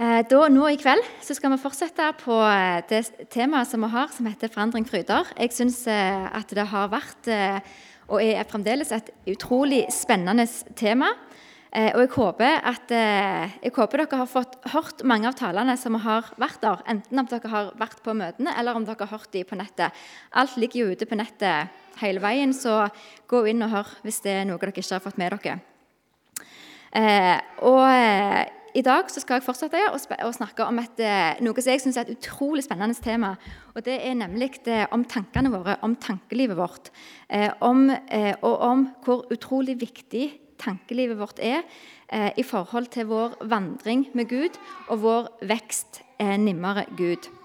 Eh, da, nå I kveld så skal vi fortsette på eh, det temaet som vi har, som heter 'Forandring fryder'. Jeg syns eh, at det har vært, og er fremdeles, et utrolig spennende tema. Og jeg håper, at, jeg håper dere har fått hørt mange av talene som har vært der. Enten om dere har vært på møtene, eller om dere har hørt dem på nettet. Alt ligger jo ute på nettet hele veien, så gå inn og hør hvis det er noe dere ikke har fått med dere. Og i dag skal jeg fortsette å snakke om et, eh, noe som jeg synes er et utrolig spennende tema. og Det er nemlig det, om tankene våre, om tankelivet vårt. Eh, om, eh, og om hvor utrolig viktig tankelivet vårt er eh, i forhold til vår vandring med Gud og vår vekst eh, nimmere Gud.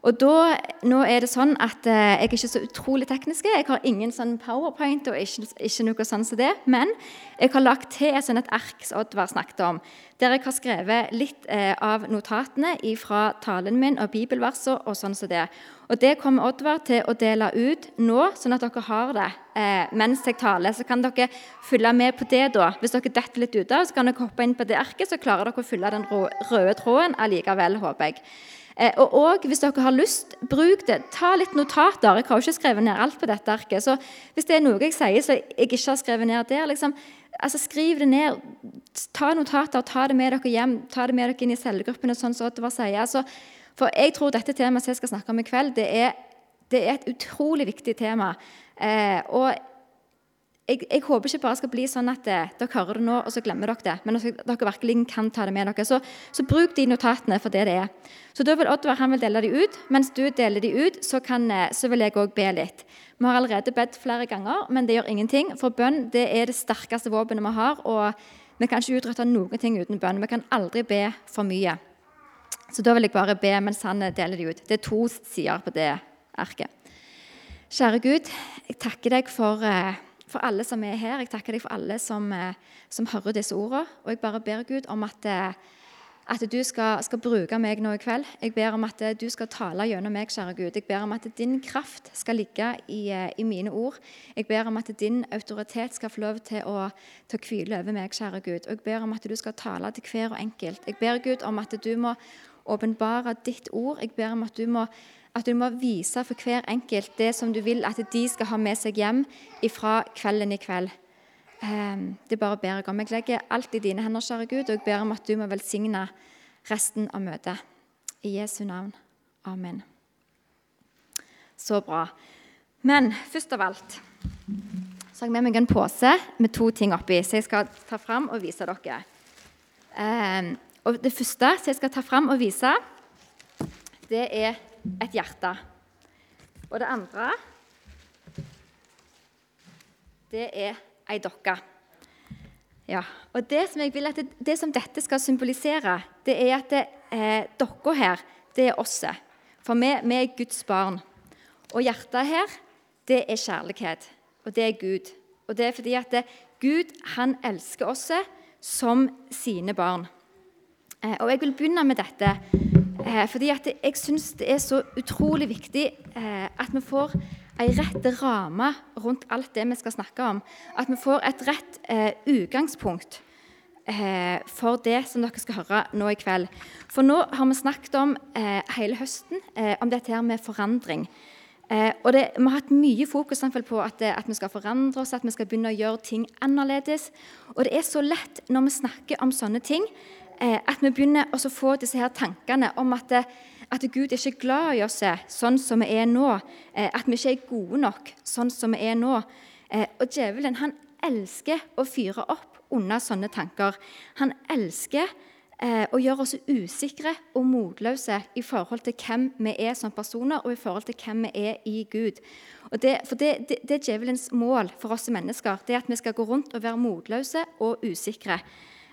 Og da, nå er det sånn at eh, Jeg er ikke så utrolig teknisk. Jeg har ingen sånn powerpoint og ikke, ikke noe sånn som det. Men jeg har lagt til et, sånn et ark som Oddvar snakket om, der jeg har skrevet litt eh, av notatene fra talen min og bibelverser og sånn som det. Og Det kommer Oddvar til å dele ut nå, sånn at dere har det eh, mens jeg taler. Så kan dere følge med på det da. Hvis dere detter litt ut av, så kan dere hoppe inn på det arket, så klarer dere å følge den røde tråden allikevel, håper jeg. Eh, og også, Hvis dere har lyst, bruk det. Ta litt notater. Jeg har jo ikke skrevet ned alt på dette arket. så Hvis det er noe jeg sier så jeg ikke har skrevet ned der, liksom, altså skriv det ned. Ta notater, ta det med dere hjem. Ta det med dere inn i cellegruppene. sånn som Oddvar sier. Altså, for jeg tror dette temaet som jeg skal snakke om i kveld, det er, det er et utrolig viktig tema. Eh, og jeg, jeg, håper ikke bare skal bli sånn at eh, dere hører det nå, og så glemmer dere det. Men at dere virkelig kan ta det med dere. Så, så, bruk de notatene for det det er. Så da vil Oddvar han vil dele de ut. Mens du deler de ut, så, kan, eh, så vil jeg òg be litt. Vi har allerede bedt flere ganger, men det gjør ingenting. For bønn det er det sterkeste våpenet vi har. Og vi kan ikke utrette noen ting uten bønn. Vi kan aldri be for mye. Så da vil jeg bare be mens han deler de ut. Det er to sider på det arket. Kjære Gud, jeg takker deg for eh, for alle som er her. Jeg takker deg for alle som, eh, som hører disse ordene. Og jeg bare ber Gud om at, eh, at du skal, skal, bruke meg nå i kveld. Jeg ber om at eh, du skal tale gjennom meg, kjære Gud. Jeg ber om at din kraft skal ligge i, i mine ord. Jeg ber om at din autoritet skal få lov til å, til å hvile over meg, kjære Gud. Og jeg ber om at du skal tale til hver og enkelt. Jeg ber Gud om at du må åpenbare ditt ord. Jeg ber om at du må at du må vise for hver enkelt det som du vil at de skal ha med seg hjem fra kvelden i kveld. Ehm, det bare ber jeg om. Jeg legger alt i dine hender, kjære Gud, og jeg ber om at du må velsigne resten av møtet. I Jesu navn. Amen. Så bra. Men først av alt så har jeg med meg en pose med to ting oppi, så jeg skal ta fram og vise dere. Ehm, og Det første som jeg skal ta fram og vise, det er et hjerte. Og det andre det er ei dokke. Ja, og det som det, det som dette skal symbolisere, det er at eh, dokka her, det er oss. For vi, vi, er Guds barn. Og hjertet her, det er kjærlighet. Og det er Gud. Og det er fordi at det, Gud han elsker oss som sine barn. Eh, og jeg vil begynne med dette Eh, fordi jeg syns det er så utrolig viktig eh, at vi får en rett ramme rundt alt det vi skal snakke om. At vi får et rett eh, utgangspunkt eh, for det som dere skal høre nå i kveld. For nå har vi snakket om eh, hele høsten eh, om dette her med forandring. og det, Vi har hatt mye fokus på at, at, vi skal forandre oss, at vi skal begynne å gjøre ting annerledes. Og det er så lett når vi snakker om sånne ting, at vi begynner å få disse her tankene om at, eh, at, Gud er ikke glad i oss eh, sånn som vi er nå. At vi ikke er gode nok sånn som vi er nå. Og djevelen han elsker å fyre opp under sånne tanker. Han elsker å gjøre oss usikre og motløse i forhold til hvem vi er som personer, og i forhold til hvem vi er i Gud. Det, for det, det, det, er djevelens mål for oss mennesker. det er At vi skal gå rundt og være motløse og usikre.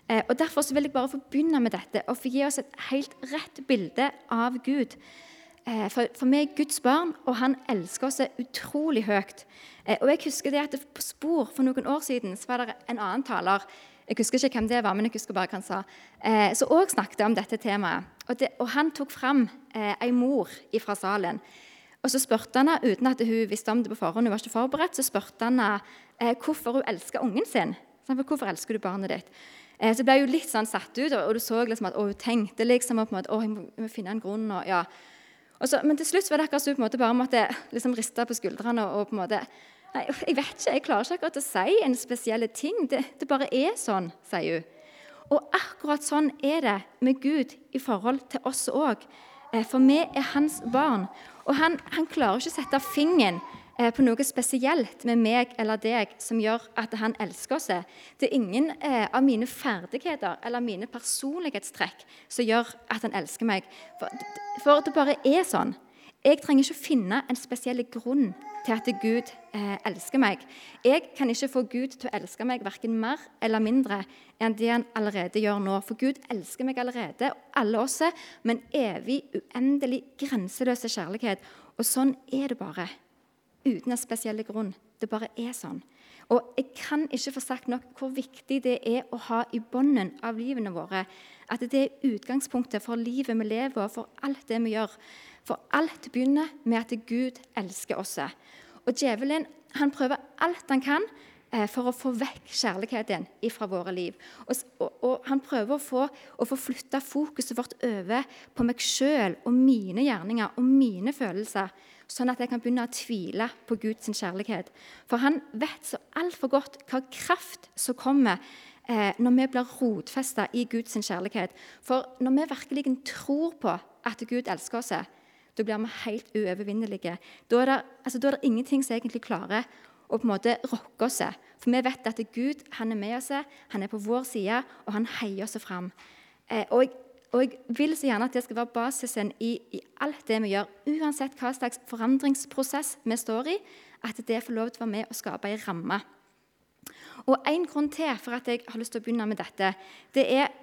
Eh, og Derfor vil jeg bare få begynne med dette og få gi oss et helt rett bilde av Gud. Eh, for, for vi er Guds barn, og han elsker oss utrolig høyt. Eh, og jeg husker det at På Spor for noen år siden så var det en annen taler jeg husker ikke hvem det var, men jeg husker bare hva han sa, som òg snakket om dette temaet. Og, det, og Han tok fram eh, ei mor fra salen. Og så spurte han uten at hun visste om det på forhånd, hun var ikke forberedt, så spurte han eh, hvorfor hun elsker ungen sin. Hvorfor elsker du barnet ditt? Eh, så ble jeg jo litt sånn satt ut, og, du så liksom at å, hun tenkte liksom på en måte, å, jeg må, jeg må finne en grunn. Og, ja. og så, men til slutt var det akkurat så på en måte bare måtte liksom riste på skuldrene og, og på en måte nei, Jeg vet ikke, jeg klarer ikke akkurat å si en spesiell ting. Det, det bare er sånn, sier hun. Og akkurat sånn er det med Gud i forhold til oss òg. Eh, for vi er hans barn. Og han, han klarer ikke å sette fingeren på noe spesielt med meg eller deg som gjør at han elsker oss. Det er ingen eh, av mine ferdigheter eller mine personlighetstrekk som gjør at han elsker meg. For, det bare er sånn. Jeg trenger ikke finne en spesiell grunn til at Gud eh, elsker meg. Jeg kan ikke få Gud til å elske meg verken mer eller mindre enn det han allerede gjør nå. For Gud elsker meg allerede, alle oss, med en evig, uendelig, grenseløse kjærlighet. Og sånn er det bare uten en spesiell grunn. Det bare er sånn. Og Jeg kan ikke få sagt nok hvor viktig det er å ha i bunnen av livene våre at det er utgangspunktet for livet vi lever og for alt det vi gjør. For alt begynner med at Gud elsker oss. Og djevelen han prøver alt han kan eh, for å få vekk kjærligheten fra våre liv. Og, og, og Han prøver å få, å få flytta fokuset vårt over på meg sjøl og mine gjerninger og mine følelser sånn at jeg kan begynne å tvile på Guds kjærlighet. For han vet så altfor godt hva kraft som kommer eh, når vi blir rotfesta i Guds kjærlighet. For når vi virkelig tror på at Gud elsker oss, da blir vi helt uovervinnelige. Da er, det, altså, da er det ingenting som egentlig klarer å på en måte rokke oss. For vi vet at Gud han er med oss, han er på vår side, og han heier oss fram. Eh, og og jeg vil så gjerne at det skal være basisen i, i, alt det vi gjør, uansett hva slags forandringsprosess vi står i, at det får lov til å være med og skape ei ramme. Og En grunn til for at jeg har lyst til å begynne med dette, det er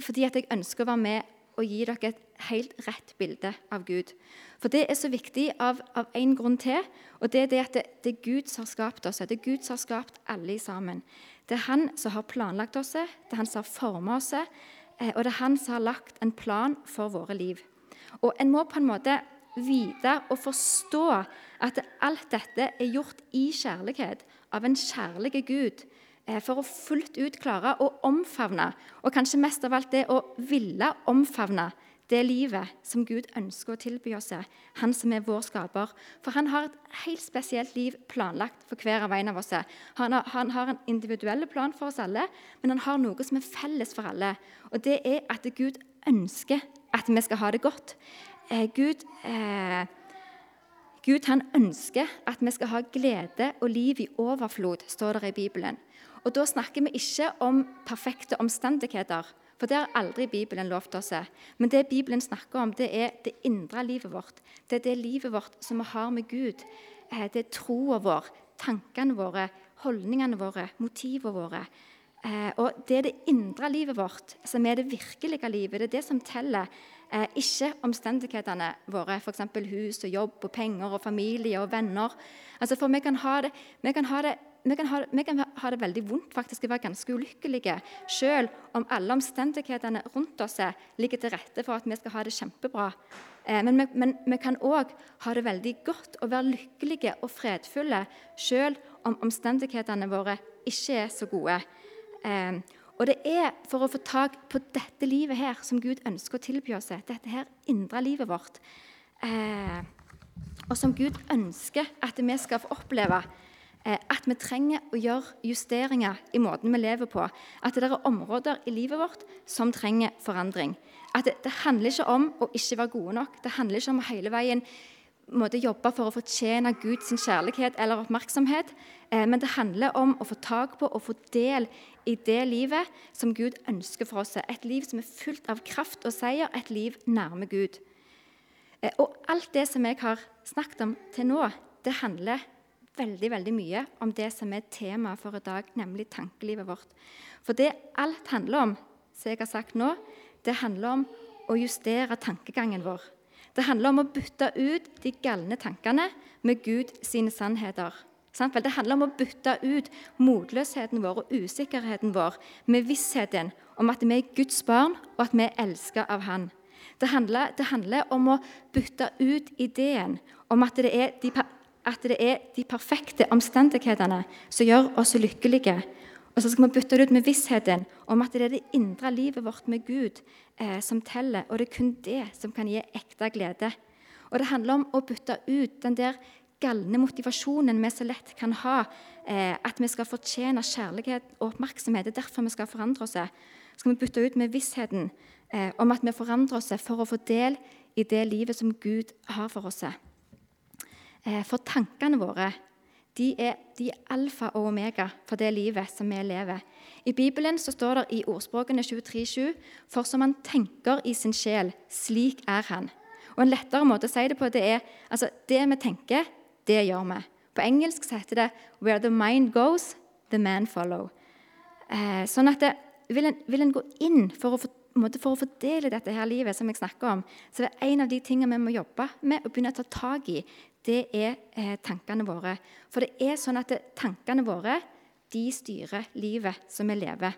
fordi at jeg ønsker å være med og gi dere et helt rett bilde av Gud. For det er så viktig av, én grunn til, og det er det at det, det, er Gud som har skapt oss. Det er Gud som har skapt alle sammen. Det er Han som har planlagt oss, det er Han som har formet oss. Eh, og det er han som har lagt en plan for våre liv. Og En må på en måte vite og forstå at alt dette er gjort i kjærlighet av en kjærlig Gud eh, for å fullt ut klare å omfavne, og kanskje mest av alt det å ville omfavne det livet som Gud ønsker å tilby oss, han som er vår skaper. For han har et helt spesielt liv planlagt for hver av en av oss. Han har, han har en individuell plan for oss alle, men han har noe som er felles for alle. Og det er at Gud ønsker at vi skal ha det godt. Eh, Gud, eh, Gud han ønsker at vi skal ha glede og liv i overflod, står det i Bibelen. Og Da snakker vi ikke om perfekte omstendigheter, for det har aldri Bibelen lovt oss. Men det Bibelen snakker om, det er det indre livet vårt. Det er det livet vårt som vi har med Gud. Eh, det er troa vår, tankene våre, holdningene våre, motivene våre. Eh, og det er det indre livet vårt som er det virkelige livet. Det er det som teller. Eh, ikke omstendighetene våre, f.eks. hus og jobb og penger og familie og venner. Altså for vi kan ha det, vi kan ha det vi kan, ha, vi kan, ha, det veldig vondt, faktisk, å være ganske ulykkelige, selv om alle omstendighetene rundt oss ligger til rette for at vi skal ha det kjempebra. Eh, men, vi, men vi kan òg ha det veldig godt og være lykkelige og fredfulle, selv om omstendighetene våre ikke er så gode. Eh, og det er for å få tak på dette livet her som Gud ønsker å tilby oss, dette her indre livet vårt, eh, og som Gud ønsker at vi skal få oppleve at vi trenger å gjøre justeringer i måten vi lever på. At det er områder i livet vårt som trenger forandring. At det, det handler ikke om å ikke være gode nok. Det handler ikke om å hele veien måtte jobbe for å fortjene Guds kjærlighet eller oppmerksomhet. Eh, men det handler om å få tak på og få del i det livet som Gud ønsker for oss. Et liv som er fullt av kraft og seier, et liv nærme Gud. Eh, og alt det som jeg har snakket om til nå, det handler veldig veldig mye om det som er temaet for i dag, nemlig tankelivet vårt. For det alt handler om, som jeg har sagt nå, det handler om å justere tankegangen vår. Det handler om å bytte ut de galne tankene med Gud sine sannheter. Det handler om å bytte ut motløsheten vår og usikkerheten vår med vissheten om at vi er Guds barn, og at vi er elsket av Han. Det handler, det handler om å bytte ut ideen om at det er de at det er de perfekte omstendighetene som gjør oss lykkelige. Og så skal vi bytte det ut med vissheten om at det er det indre livet vårt med Gud eh, som teller, og det er kun det som kan gi ekte glede. Og det handler om å bytte ut den der galne motivasjonen vi så lett kan ha, eh, at vi skal fortjene kjærlighet og oppmerksomhet. Det er derfor vi skal forandre oss. Så skal vi bytte ut med vissheten eh, om at vi forandrer oss for å få del i det livet som Gud har for oss. Eh, for tankene våre de er, de alfa og omega for det livet som vi lever. I Bibelen så står det i ordspråkene 23,7.: For som han tenker i sin sjel, slik er han. Og En lettere måte å si det på det er altså det vi tenker, det gjør vi. På engelsk så heter det 'Where the mind goes, the man follow'. Eh, sånn at det, vil, en, vil en gå inn for å få for å fordele dette her livet, som jeg snakker om, så det er en av de tingene vi må jobbe med og begynne å ta tak i det er eh, tankene våre. For det er sånn at det, tankene våre de styrer livet som vi lever.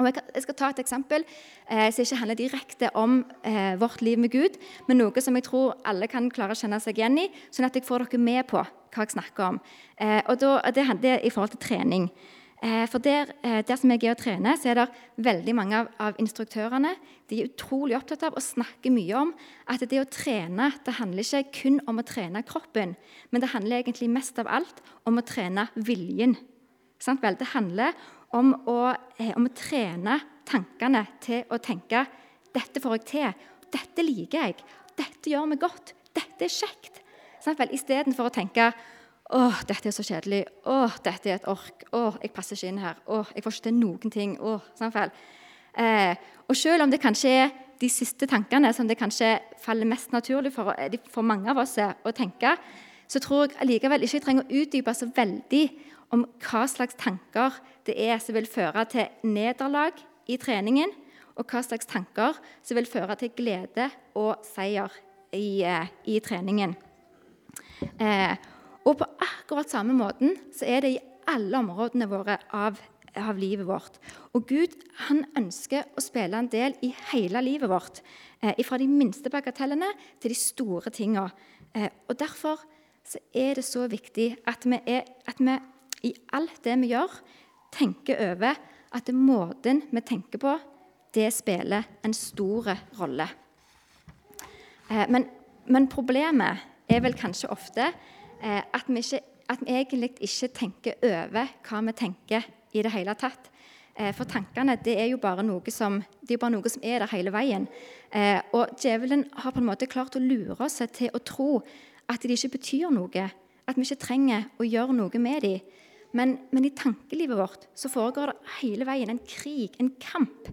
Og jeg, skal ta et eksempel eh, som ikke handler direkte om eh, vårt liv med Gud, men noe som jeg tror alle kan klare å kjenne seg igjen i, sånn at jeg får dere med på hva jeg snakker om. Eh, og da, Det handler i forhold til trening. Eh, for der, eh, der, som jeg er og trener, så er det veldig mange av, av, instruktørene de er utrolig opptatt av å snakke mye om at det å trene det handler ikke kun om å trene kroppen, men det handler egentlig mest av alt om å trene viljen. Det handler om å, eh, om å trene tankene til å tenke 'Dette får jeg til. Dette liker jeg. Dette gjør meg godt. Dette er kjekt.' Istedenfor å tenke å, dette er så kjedelig. Å, dette er et ork. Å, jeg passer ikke inn her. Å, jeg får ikke til noen ting. Å, samfell. Eh, og selv om det kanskje er de siste tankene som det kanskje faller mest naturlig for, eh, for mange av oss å tenke, så tror jeg allikevel ikke jeg trenger å utdype så veldig om hva slags tanker det er som vil føre til nederlag i treningen, og hva slags tanker som vil føre til glede og seier i, eh, i treningen. Eh, og på akkurat samme måten så er det i alle områdene våre av, av livet vårt. Og Gud han ønsker å spille en del i hele livet vårt. Eh, fra de minste bagatellene til de store tinga. Eh, og derfor så er det så viktig at vi, er, at vi i alt det vi gjør, tenker over at det måten vi tenker på, det spiller en stor rolle. Eh, men, men problemet er vel kanskje ofte at vi, ikke, at vi egentlig ikke tenker over hva vi tenker i det hele tatt. Eh, for tankene det er jo bare noe som, det er bare noe som er der hele veien. Eh, og djevelen har på en måte klart å lure oss til å tro at de ikke betyr noe. At vi ikke trenger å gjøre noe med dem. Men, men, i tankelivet vårt så foregår det hele veien en krig, en kamp.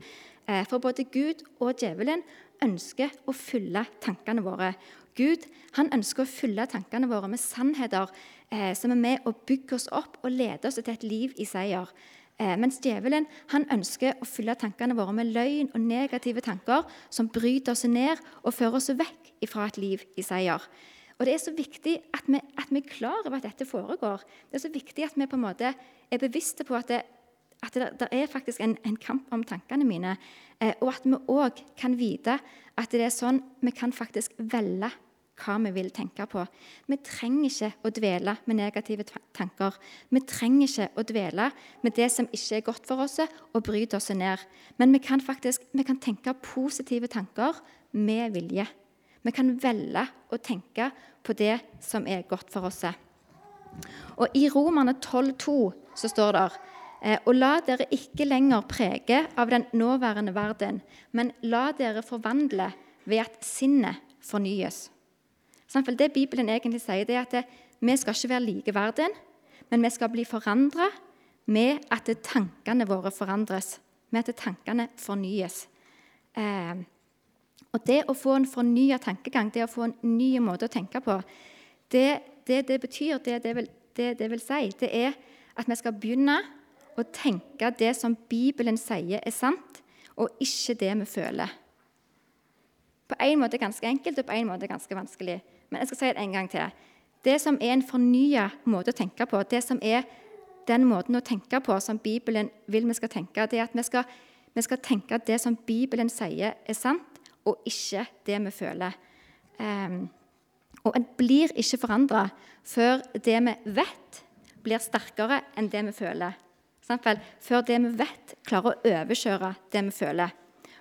For både Gud og djevelen ønsker å fylle tankene våre. Gud han ønsker å fylle tankene våre med sannheter eh, som er med å bygge oss opp og lede oss til et liv i seier. Eh, mens djevelen han ønsker å fylle tankene våre med løgn og negative tanker som bryter oss ned og fører oss vekk fra et liv i seier. Og Det er så viktig at vi, at vi er klar over at dette foregår. Det er så viktig at vi på en måte er bevisste på at det, at det, det er faktisk en, en, kamp om tankene mine. Eh, og at vi òg kan vite at det er sånn vi kan faktisk velge hva vi vil tenke på. Vi trenger ikke å dvele med negative tanker. Vi trenger ikke å dvele med det som ikke er godt for oss, og bryte oss ned. Men vi kan faktisk vi kan tenke positive tanker med vilje. Vi kan velge å tenke på det som er godt for oss. Og I Romerne 12,2 så står det og la dere ikke lenger prege av den nåværende verden, men la dere forvandle ved at sinnet fornyes. Det Bibelen egentlig sier, det er at vi skal ikke være like verden, men vi skal bli forandra med at tankene våre forandres, med at tankene fornyes. Eh, og Det å få en fornya tankegang, det å få en ny måte å tenke på, det det, det betyr, det det, vil, det det vil si, det er at vi skal begynne å tenke det som Bibelen sier er sant, og ikke det vi føler. På en måte ganske enkelt og på en måte ganske vanskelig. Men jeg skal si det en gang til. Det som er en fornya måte å tenke på, det som er den måten å tenke på som Bibelen vil vi skal tenke, det er at vi skal, vi skal tenke at det som Bibelen sier, er sant, og ikke det vi føler. Um, og en blir ikke forandra før det vi vet, blir sterkere enn det vi føler. Eksempel, før det vi vet, klarer å overkjøre det vi føler.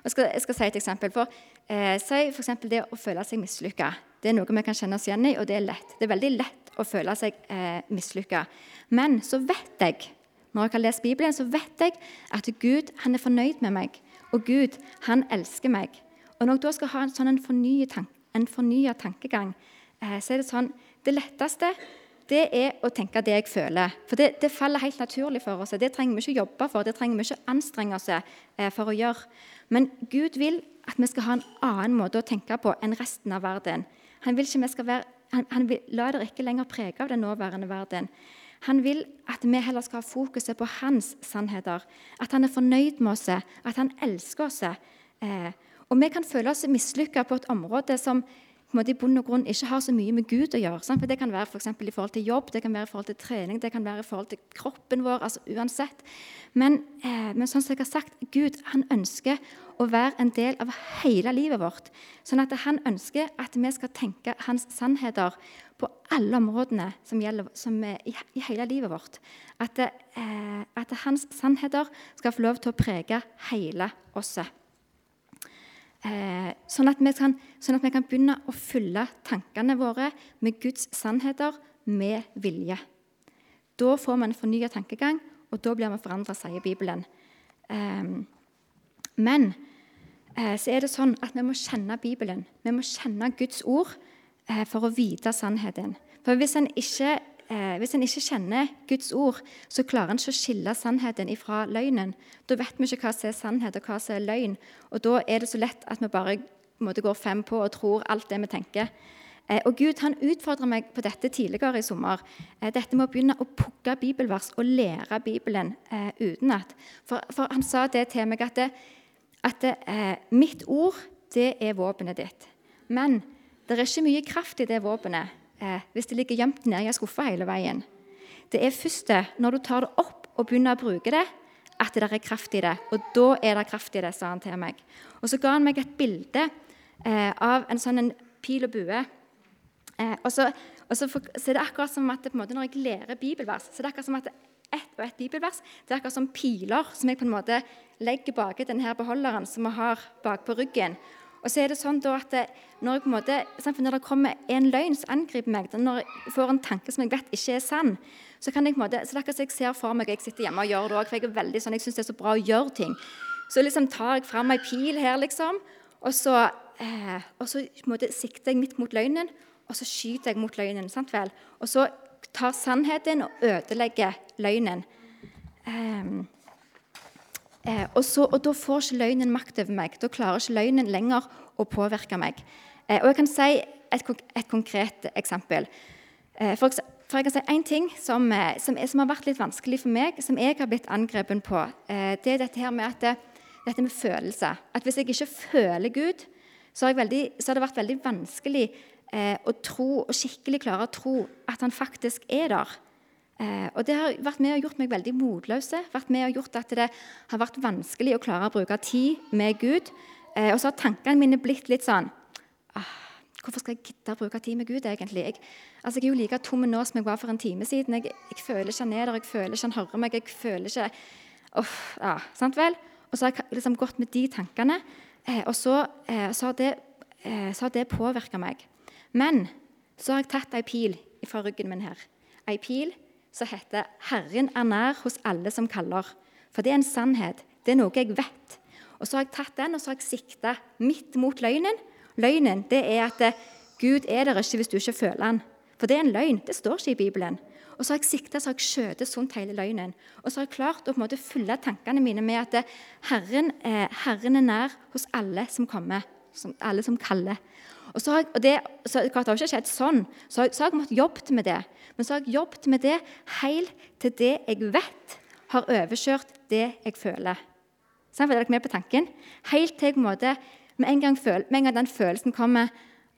Jeg skal, jeg skal si et eksempel. For, eh, si f.eks. det å føle seg mislykka. Det er noe vi kan kjenne oss igjen i, og det er lett. Det er veldig lett å føle seg eh, mislykka. Men så vet jeg, når jeg har lest Bibelen, så vet jeg at Gud han er fornøyd med meg. Og Gud, han elsker meg. Og når jeg da skal ha en sånn en fornyet, tank, tankegang, eh, så er det sånn Det letteste det er å tenke det jeg føler. For det, det, faller helt naturlig for oss. Det trenger vi ikke jobbe for, det trenger vi ikke anstrenge oss eh, for å gjøre. Men Gud vil at vi skal ha en annen måte å tenke på enn resten av verden. Han vil, ikke vi skal være, han, han vil la dere ikke lenger prege av den nåværende verden. Han vil at vi heller skal ha fokuset på hans sannheter. At han er fornøyd med oss, at han elsker oss. Eh, og vi kan føle oss mislykka på et område som måte, i bunn og grunn ikke har så mye med Gud å gjøre. Sant? For Det kan være for i forhold til jobb, det kan være i forhold til trening, det kan være i forhold til kroppen vår. altså uansett. Men, eh, men sånn som jeg har sagt, Gud han ønsker å være en del av hele livet vårt. Sånn at han ønsker at vi skal tenke hans sannheter på alle områdene som gjelder som i, i, hele livet vårt. At, eh, at hans sannheter skal få lov til å prege hele oss. Eh, sånn, at kan, sånn, at vi kan, begynne å fylle tankene våre med Guds sannheter med vilje. Da får vi en fornya tankegang, og da blir vi forandra, sier Bibelen. Eh, men eh, så er det sånn at vi må kjenne Bibelen. Vi må kjenne Guds ord eh, for å vite sannheten. For hvis en ikke eh, hvis en ikke kjenner Guds ord, så klarer en ikke å skille sannheten fra løgnen. Da vet vi ikke hva som er sannhet, og hva som er løgn. Og da er det så lett at vi bare måte, går fem på og tror alt det vi tenker. Eh, og Gud han utfordra meg på dette tidligere i sommer. Eh, dette med å begynne å pugge bibelvers og lære Bibelen eh, utenat. For, for, han sa det til meg at, det, at det, eh, mitt ord, det er våpenet ditt. Men det er ikke mye kraft i det våpenet eh, hvis det ligger gjemt nedi ei skuffe hele veien. Det er først når du tar det opp og begynner å bruke det, at det er kraft i det. Og da er det kraft i det, sa han til meg. Og så ga han meg et bilde eh, av en sånn en pil og bue. Eh, og, så, og så, for, så, er det akkurat som at måte, Når jeg lærer bibelvers, så er det akkurat som at ett og ett bibelvers det er akkurat som piler som jeg på en måte legger bak denne beholderen som vi har bak på ryggen. Og så er det sånn at det, når, måte, når, det kommer en løgn som angriper meg, når jeg får en tanke som jeg vet ikke er sann, så kan jeg på en måte, så det er jeg ser for meg jeg sitter hjemme og gjør det òg, for jeg er veldig sånn, jeg syns det er så bra å gjøre ting. Så liksom tar jeg fram ei pil her, liksom, og så, eh, og så måte, sikter jeg midt mot løgnen, og så skyter jeg mot løgnen. sant vel? Og så tar sannheten og ødelegger løgnen. Um, Eh, og, så, og, Da får ikke løgnen makt over meg. Da klarer ikke løgnen lenger å påvirke meg. Eh, og Jeg kan si et, et konkret eksempel. Eh, for, for, jeg kan si En ting som, eh, som, som, har vært litt vanskelig for meg, som jeg har blitt angrepet på, eh, det er dette her med at det, dette med følelse. At hvis jeg ikke føler Gud, så har, veldig, så har det vært veldig vanskelig eh, å tro, og skikkelig klare å tro at han faktisk er der. Eh, og Det har vært med og gjort meg veldig motløse. vært med og gjort at Det har vært vanskelig å klare å bruke tid med Gud. Eh, og så har tankene mine blitt litt sånn ah, Hvorfor skal jeg gidde å bruke tid med Gud, egentlig? Jeg, altså, jeg er jo like tom nå som jeg var for en time siden. Jeg, jeg føler ikke han er der, jeg føler ikke han hører meg. jeg føler ikke... Oh, ja, sant vel? Og så har jeg liksom gått med de tankene, eh, og så, eh, så har det, eh, det påvirka meg. Men så har jeg tatt ei pil fra ryggen min her. Ei pil som heter 'Herren er nær hos alle som kaller'. For det er en sannhet. Det er noe jeg vet. Og Så har jeg tatt den og så har jeg sikta midt mot løgnen. Løgnen det er at eh, Gud er der ikke hvis du ikke føler han. For det er en løgn. Det står ikke i Bibelen. Og så har jeg sikta så har jeg skjøtet sunt hele løgnen. Og så har jeg klart å på en måte fylle tankene mine med at eh, Herren, eh, Herren er nær hos alle som kommer, som, alle som kaller. Og så har jeg, og det, så, det har ikke skjedd sånn, så har, så har jeg måttet jobbet med det. Men så har jeg jobbet med det helt til det jeg vet, har overkjørt det jeg føler. Sånn, er dere med på tanken? Helt til jeg måte, med en gang, føl, med en gang den følelsen kommer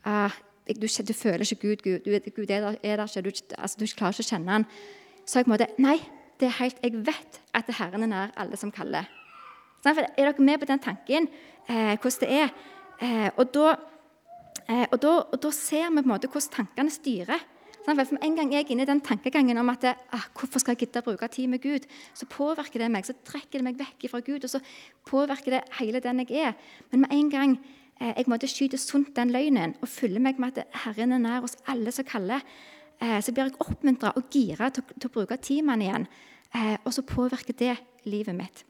uh, du, du, føler ikke Gud, Gud, du, Gud er, der, er der ikke, du, altså, du klarer ikke å kjenne han. Så jeg på en måte, Nei, det er helt, jeg vet at det Herren er nær alle som kaller. Sånn, er dere med på den tanken, eh, hvordan det er? Eh, og da, eh, og, da, og da ser vi på en måte hvordan tankene styrer. For en gang jeg er inne i den tankegangen om at ah, hvorfor skal jeg gidde å bruke tid med Gud, så påvirker det meg, så trekker det meg vekk fra Gud, og så påvirker det hele den jeg er. Men med en gang eh, jeg måtte skyte sunt den løgnen og fylle meg med at Herren er nær hos alle som kaller, eh, så blir jeg oppmuntra og gira til, til, å bruke han igjen. Eh, og så påvirker det livet mitt.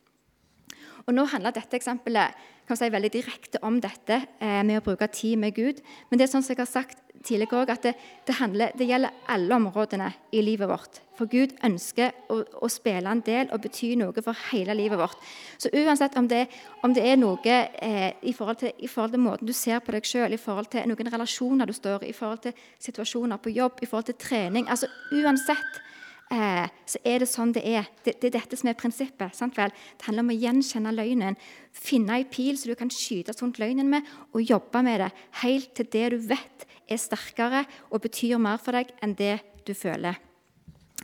Og Nå handler dette eksempelet kan si, veldig direkte om dette eh, med å bruke tid med Gud. Men det er sånn som jeg har sagt tidligere også, at det, det, handler, det, gjelder alle områdene i livet vårt. For Gud ønsker å, å, spille en del og bety noe for hele livet vårt. Så uansett om det, om det er noe eh, i, forhold til, i, forhold til, måten du ser på deg sjøl, i forhold til noen relasjoner du står i, i forhold til situasjoner på jobb, i forhold til trening altså Uansett eh, så er det sånn det er. Det, det, er dette som er prinsippet. sant vel? Det handler om å gjenkjenne løgnen. Finne ei pil så du kan skyte sånt løgnen med, og jobbe med det helt til det du vet er sterkere og betyr mer for deg enn det du føler.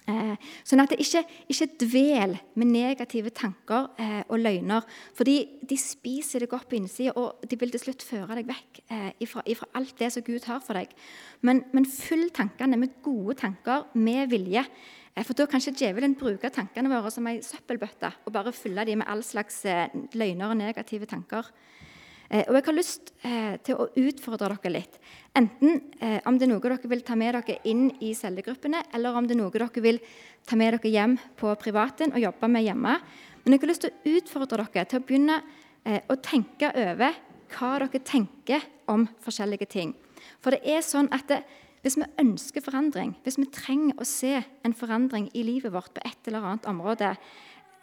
Eh, sånn at det ikke, ikke dvel med negative tanker eh, og løgner. fordi de spiser deg opp på innsida, og de vil til slutt føre deg vekk eh, ifra, ifra, alt det som Gud har for deg. Men, men fyll tankene med gode tanker, med vilje. Eh, for Da kan ikke djevelen bruke tankene våre som ei søppelbøtte og bare fylle dem med all slags eh, løgner og negative tanker. Eh, og Jeg har lyst til å utfordre dere litt. Enten om det er noe dere vil ta med dere inn i cellegruppene, eller om det er noe dere vil ta med dere hjem på privaten og jobbe med hjemme. Men jeg har lyst til å utfordre dere til å begynne å tenke over hva dere tenker om forskjellige ting. For det er sånn at det, hvis vi ønsker forandring, hvis vi trenger å se en forandring i livet vårt på et eller annet område,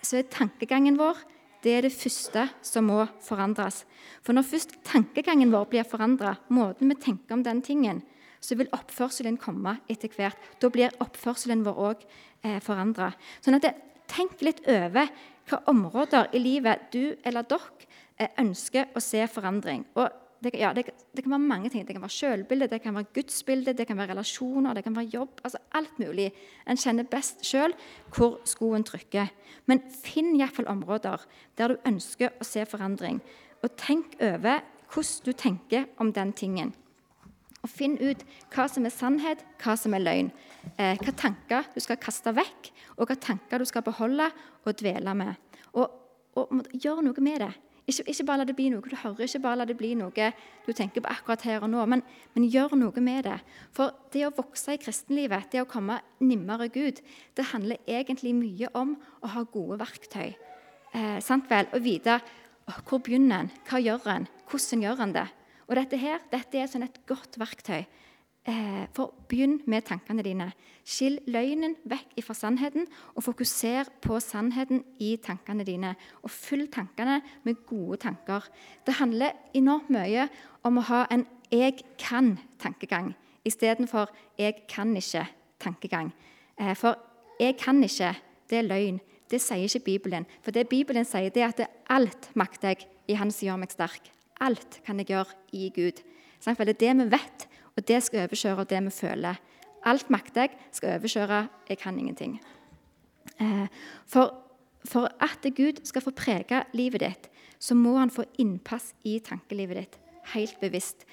så er tankegangen vår det er det første som må forandres. For når først tankegangen vår blir forandra, måten vi tenker om den tingen, så vil oppførselen komme etter hvert. Da blir oppførselen vår òg eh, forandra. Sånn tenk litt over hva områder i livet du eller dere eh, ønsker å se forandring. Og det, ja, det, det, kan være mange ting. Det kan være selvbilde, det kan være gudsbilde, det kan være relasjoner, det kan være jobb. altså Alt mulig. En kjenner best sjøl hvor skoen trykker. Men finn iallfall områder der du ønsker å se forandring. Og tenk over hvordan du tenker om den tingen. Og Finn ut hva som er sannhet, hva som er løgn. Eh, hva tanker du skal kaste vekk, og hva tanker du skal beholde og dvele med. Og, og gjør noe med det. Ikke, ikke, bare la det bli noe du hører, ikke bare la det bli noe du tenker på akkurat her og nå, men, men gjør noe med det. For det å vokse i kristenlivet, det å komme nimmere Gud, det handler egentlig mye om å ha gode verktøy. Eh, sant vel? Å vite hvor begynner en, hva gjør en, hvordan gjør en det. Og dette her, dette er sånn et godt verktøy. Eh, for begynn med tankene dine. Skill løgnen vekk fra sannheten, og fokuser på sannheten i tankene dine. Og fyll tankene med gode tanker. Det handler enormt mye om å ha en 'jeg kan'-tankegang istedenfor 'jeg kan ikke'-tankegang. Eh, for 'jeg kan ikke' det er løgn. Det sier ikke Bibelen. For det Bibelen sier, det er at det alt makter jeg i Han som gjør meg sterk. Alt kan jeg gjøre i Gud. Det er det vi vet og det skal overkjøre det vi føler. Alt makter jeg, skal overkjøre jeg kan ingenting. Eh, for, for at Gud skal få prege livet ditt, så må han få innpass i tankelivet ditt helt bevisst.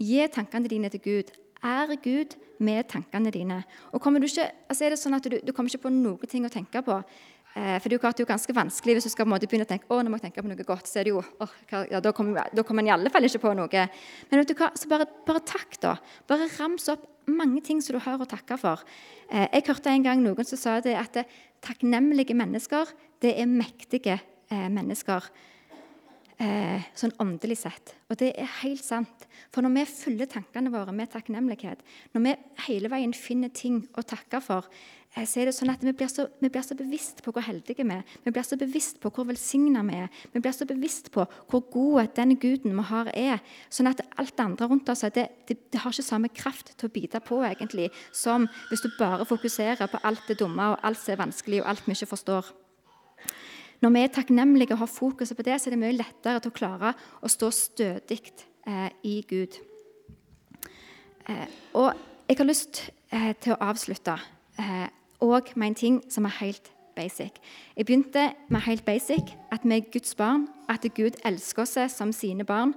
Gi tankene dine til Gud. Ære Gud med tankene dine. Og kommer du ikke, altså er det sånn at du, du kommer ikke på noen ting å tenke på. Eh, for det er jo ganske vanskelig hvis du skal begynne å tenke å, nå må jeg tenke på noe godt. så er det jo, oh, ja, Da kommer, kommer man i alle fall ikke på noe. Men vet du hva, så bare, bare takk, da. Bare rams opp mange ting som du har å takke for. Eh, jeg hørte en gang noen som sa det at takknemlige mennesker det er mektige eh, mennesker. Eh, sånn åndelig sett. Og det er helt sant. For når vi fyller tankene våre med takknemlighet, når vi hele veien finner ting å takke for, eh, så er det sånn at vi blir, så, vi blir så bevisst på hvor heldige vi er. Vi blir så bevisst på hvor velsigna vi er. Vi blir så bevisst på hvor god den guden vi har, er. Sånn at alt det andre rundt oss det, det, det, har ikke samme kraft til å bite på egentlig, som hvis du bare fokuserer på alt det dumme og alt som er vanskelig og alt vi ikke forstår. Når vi er takknemlige og har fokuset på det, så er det mye lettere til å klare å stå stødig eh, i Gud. Eh, og jeg har lyst eh, til å avslutte òg eh, med en ting som er helt basic. Jeg begynte med helt basic at vi er Guds barn, at Gud elsker oss som sine barn.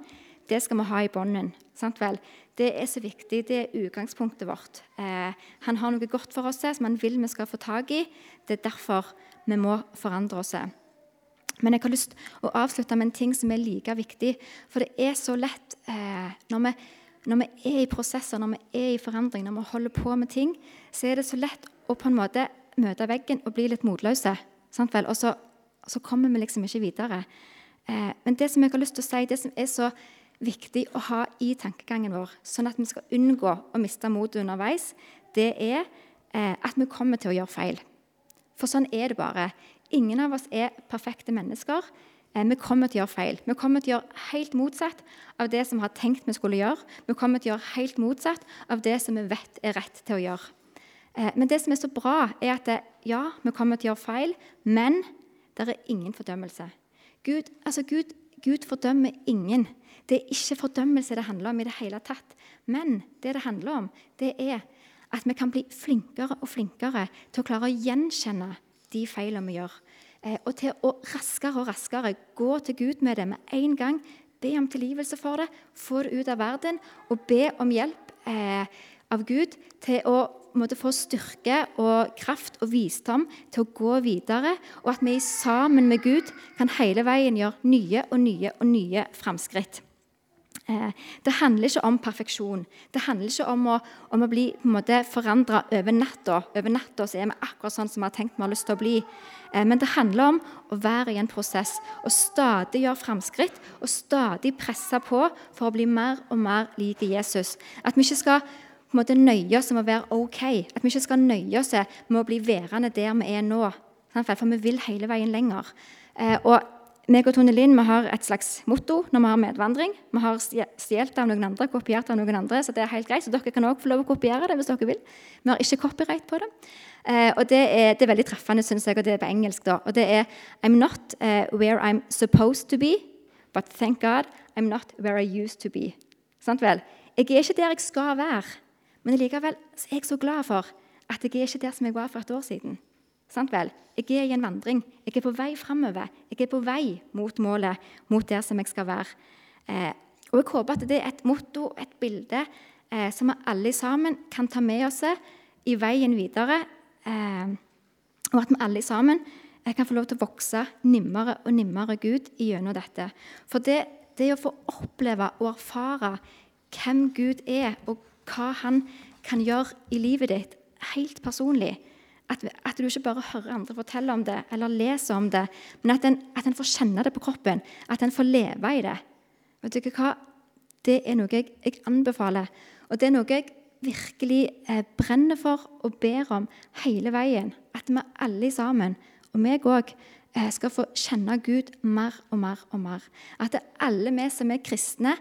Det skal vi ha i bånden. Sant vel? Det er så viktig. Det er utgangspunktet vårt. Eh, han har noe godt for oss som han vil vi skal få tak i. Det er derfor vi må forandre oss. Men jeg har lyst å avslutte med en ting som er like viktig. For det er så lett eh, når, vi, når, vi, er i prosesser, når vi er i forandring, når vi holder på med ting, så er det så lett å på en måte møte veggen og bli litt motløse. Og så, så, kommer vi liksom ikke videre. Eh, men det som jeg har lyst til å si, det som er så viktig å ha i tankegangen vår, sånn at vi skal unngå å miste motet underveis, det er eh, at vi kommer til å gjøre feil. For sånn er det bare. Ingen av oss er perfekte mennesker. Eh, vi kommer til å gjøre feil. Vi kommer til å gjøre helt motsatt av det som vi har tenkt vi skulle gjøre. Vi kommer til å gjøre helt motsatt av det som vi vet er rett til å gjøre. Eh, men det som er så bra, er at ja, vi kommer til å gjøre feil, men det er ingen fordømmelse. Gud, altså Gud, Gud fordømmer ingen. Det er ikke fordømmelse det handler om i det hele tatt. Men det det handler om, det er at vi kan bli flinkere og flinkere til å klare å gjenkjenne de feilene vi gjør. Eh, og til å raskere og raskere gå til Gud med det med en gang. Be om tilgivelse for det, få det ut av verden og be om hjelp eh, av Gud til å måtte få styrke og kraft og visdom til å gå videre, og at vi sammen med Gud kan hele veien gjøre nye og nye og nye framskritt. Eh, det handler ikke om perfeksjon. Det handler ikke om å, om å bli forandra over natta. Over natta er vi akkurat sånn som vi har tenkt vi har lyst til å bli. Eh, men det handler om å være i en prosess og stadig gjøre framskritt og stadig presse på for å bli mer og mer lik Jesus. At vi ikke skal på en måte nøye oss med å være OK. At vi ikke skal nøye oss med å bli værende der vi er nå. For vi vil hele veien lenger. Eh, og meg og Tone Linn vi har et slags motto når vi har medvandring. Vi har stjålet av noen andre, kopiert av noen andre, så det er helt greit. Så dere kan også få lov å kopiere det hvis dere vil. Vi har ikke copyright på det. Eh, og det er, det er, veldig treffende, syns jeg, og det er på engelsk. da. Og det er I'm not uh, where I'm supposed to be, but thank God I'm not where I used to be. Sant vel? Jeg er ikke der jeg skal være, men likevel er jeg så glad for at jeg er ikke der som jeg var for et år siden. Sant vel? Jeg er i en vandring. Jeg er på vei framover. Jeg er på vei mot målet, mot der som jeg skal være. Eh, og Jeg håper at det er et motto, et bilde, eh, som vi alle sammen kan ta med oss i veien videre. Eh, og at vi alle sammen eh, kan få lov til å vokse nimmere og nimmere Gud gjennom dette. For det, det å få oppleve og erfare hvem Gud er, og hva han kan gjøre i livet ditt, helt personlig, at, at, du ikke bare hører andre fortelle om det eller leser om det, men at en, at en får kjenne det på kroppen, at en får leve i det. Vet du hva? Det er noe jeg, jeg anbefaler, og det er noe jeg virkelig eh, brenner for og ber om hele veien. At vi alle sammen, og meg òg, eh, skal få kjenne Gud mer og mer og mer. At alle vi som er kristne,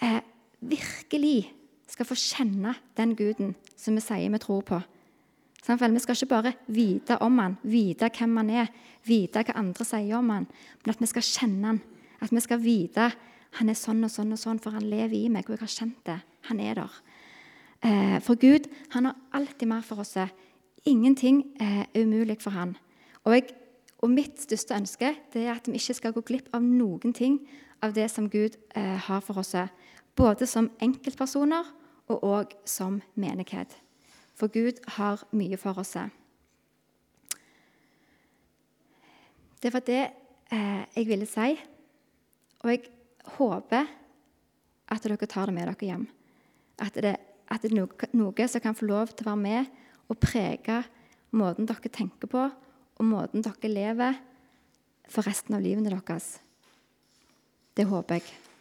eh, virkelig skal få kjenne den Guden som vi sier vi tror på. Vi skal ikke bare vite om han, vite hvem han er, vite hva andre sier om han, men at vi skal kjenne han. At vi skal vite han er sånn og sånn og sånn, for han lever i meg, og jeg har kjent det. Han er der. Eh, for Gud han har alltid mer for oss. Ingenting er umulig for han. Og, jeg, og mitt største ønske det er at vi ikke skal gå glipp av noen ting av det som Gud eh, har for oss. Både som enkeltpersoner og òg som menighet. For Gud har mye for oss. Det var det eh, jeg ville si. Og jeg håper at dere tar det med dere hjem. At det, at det er noe, noe, som kan få lov til å være med og prege måten dere tenker på, og måten dere lever for resten av livene deres. Det håper jeg.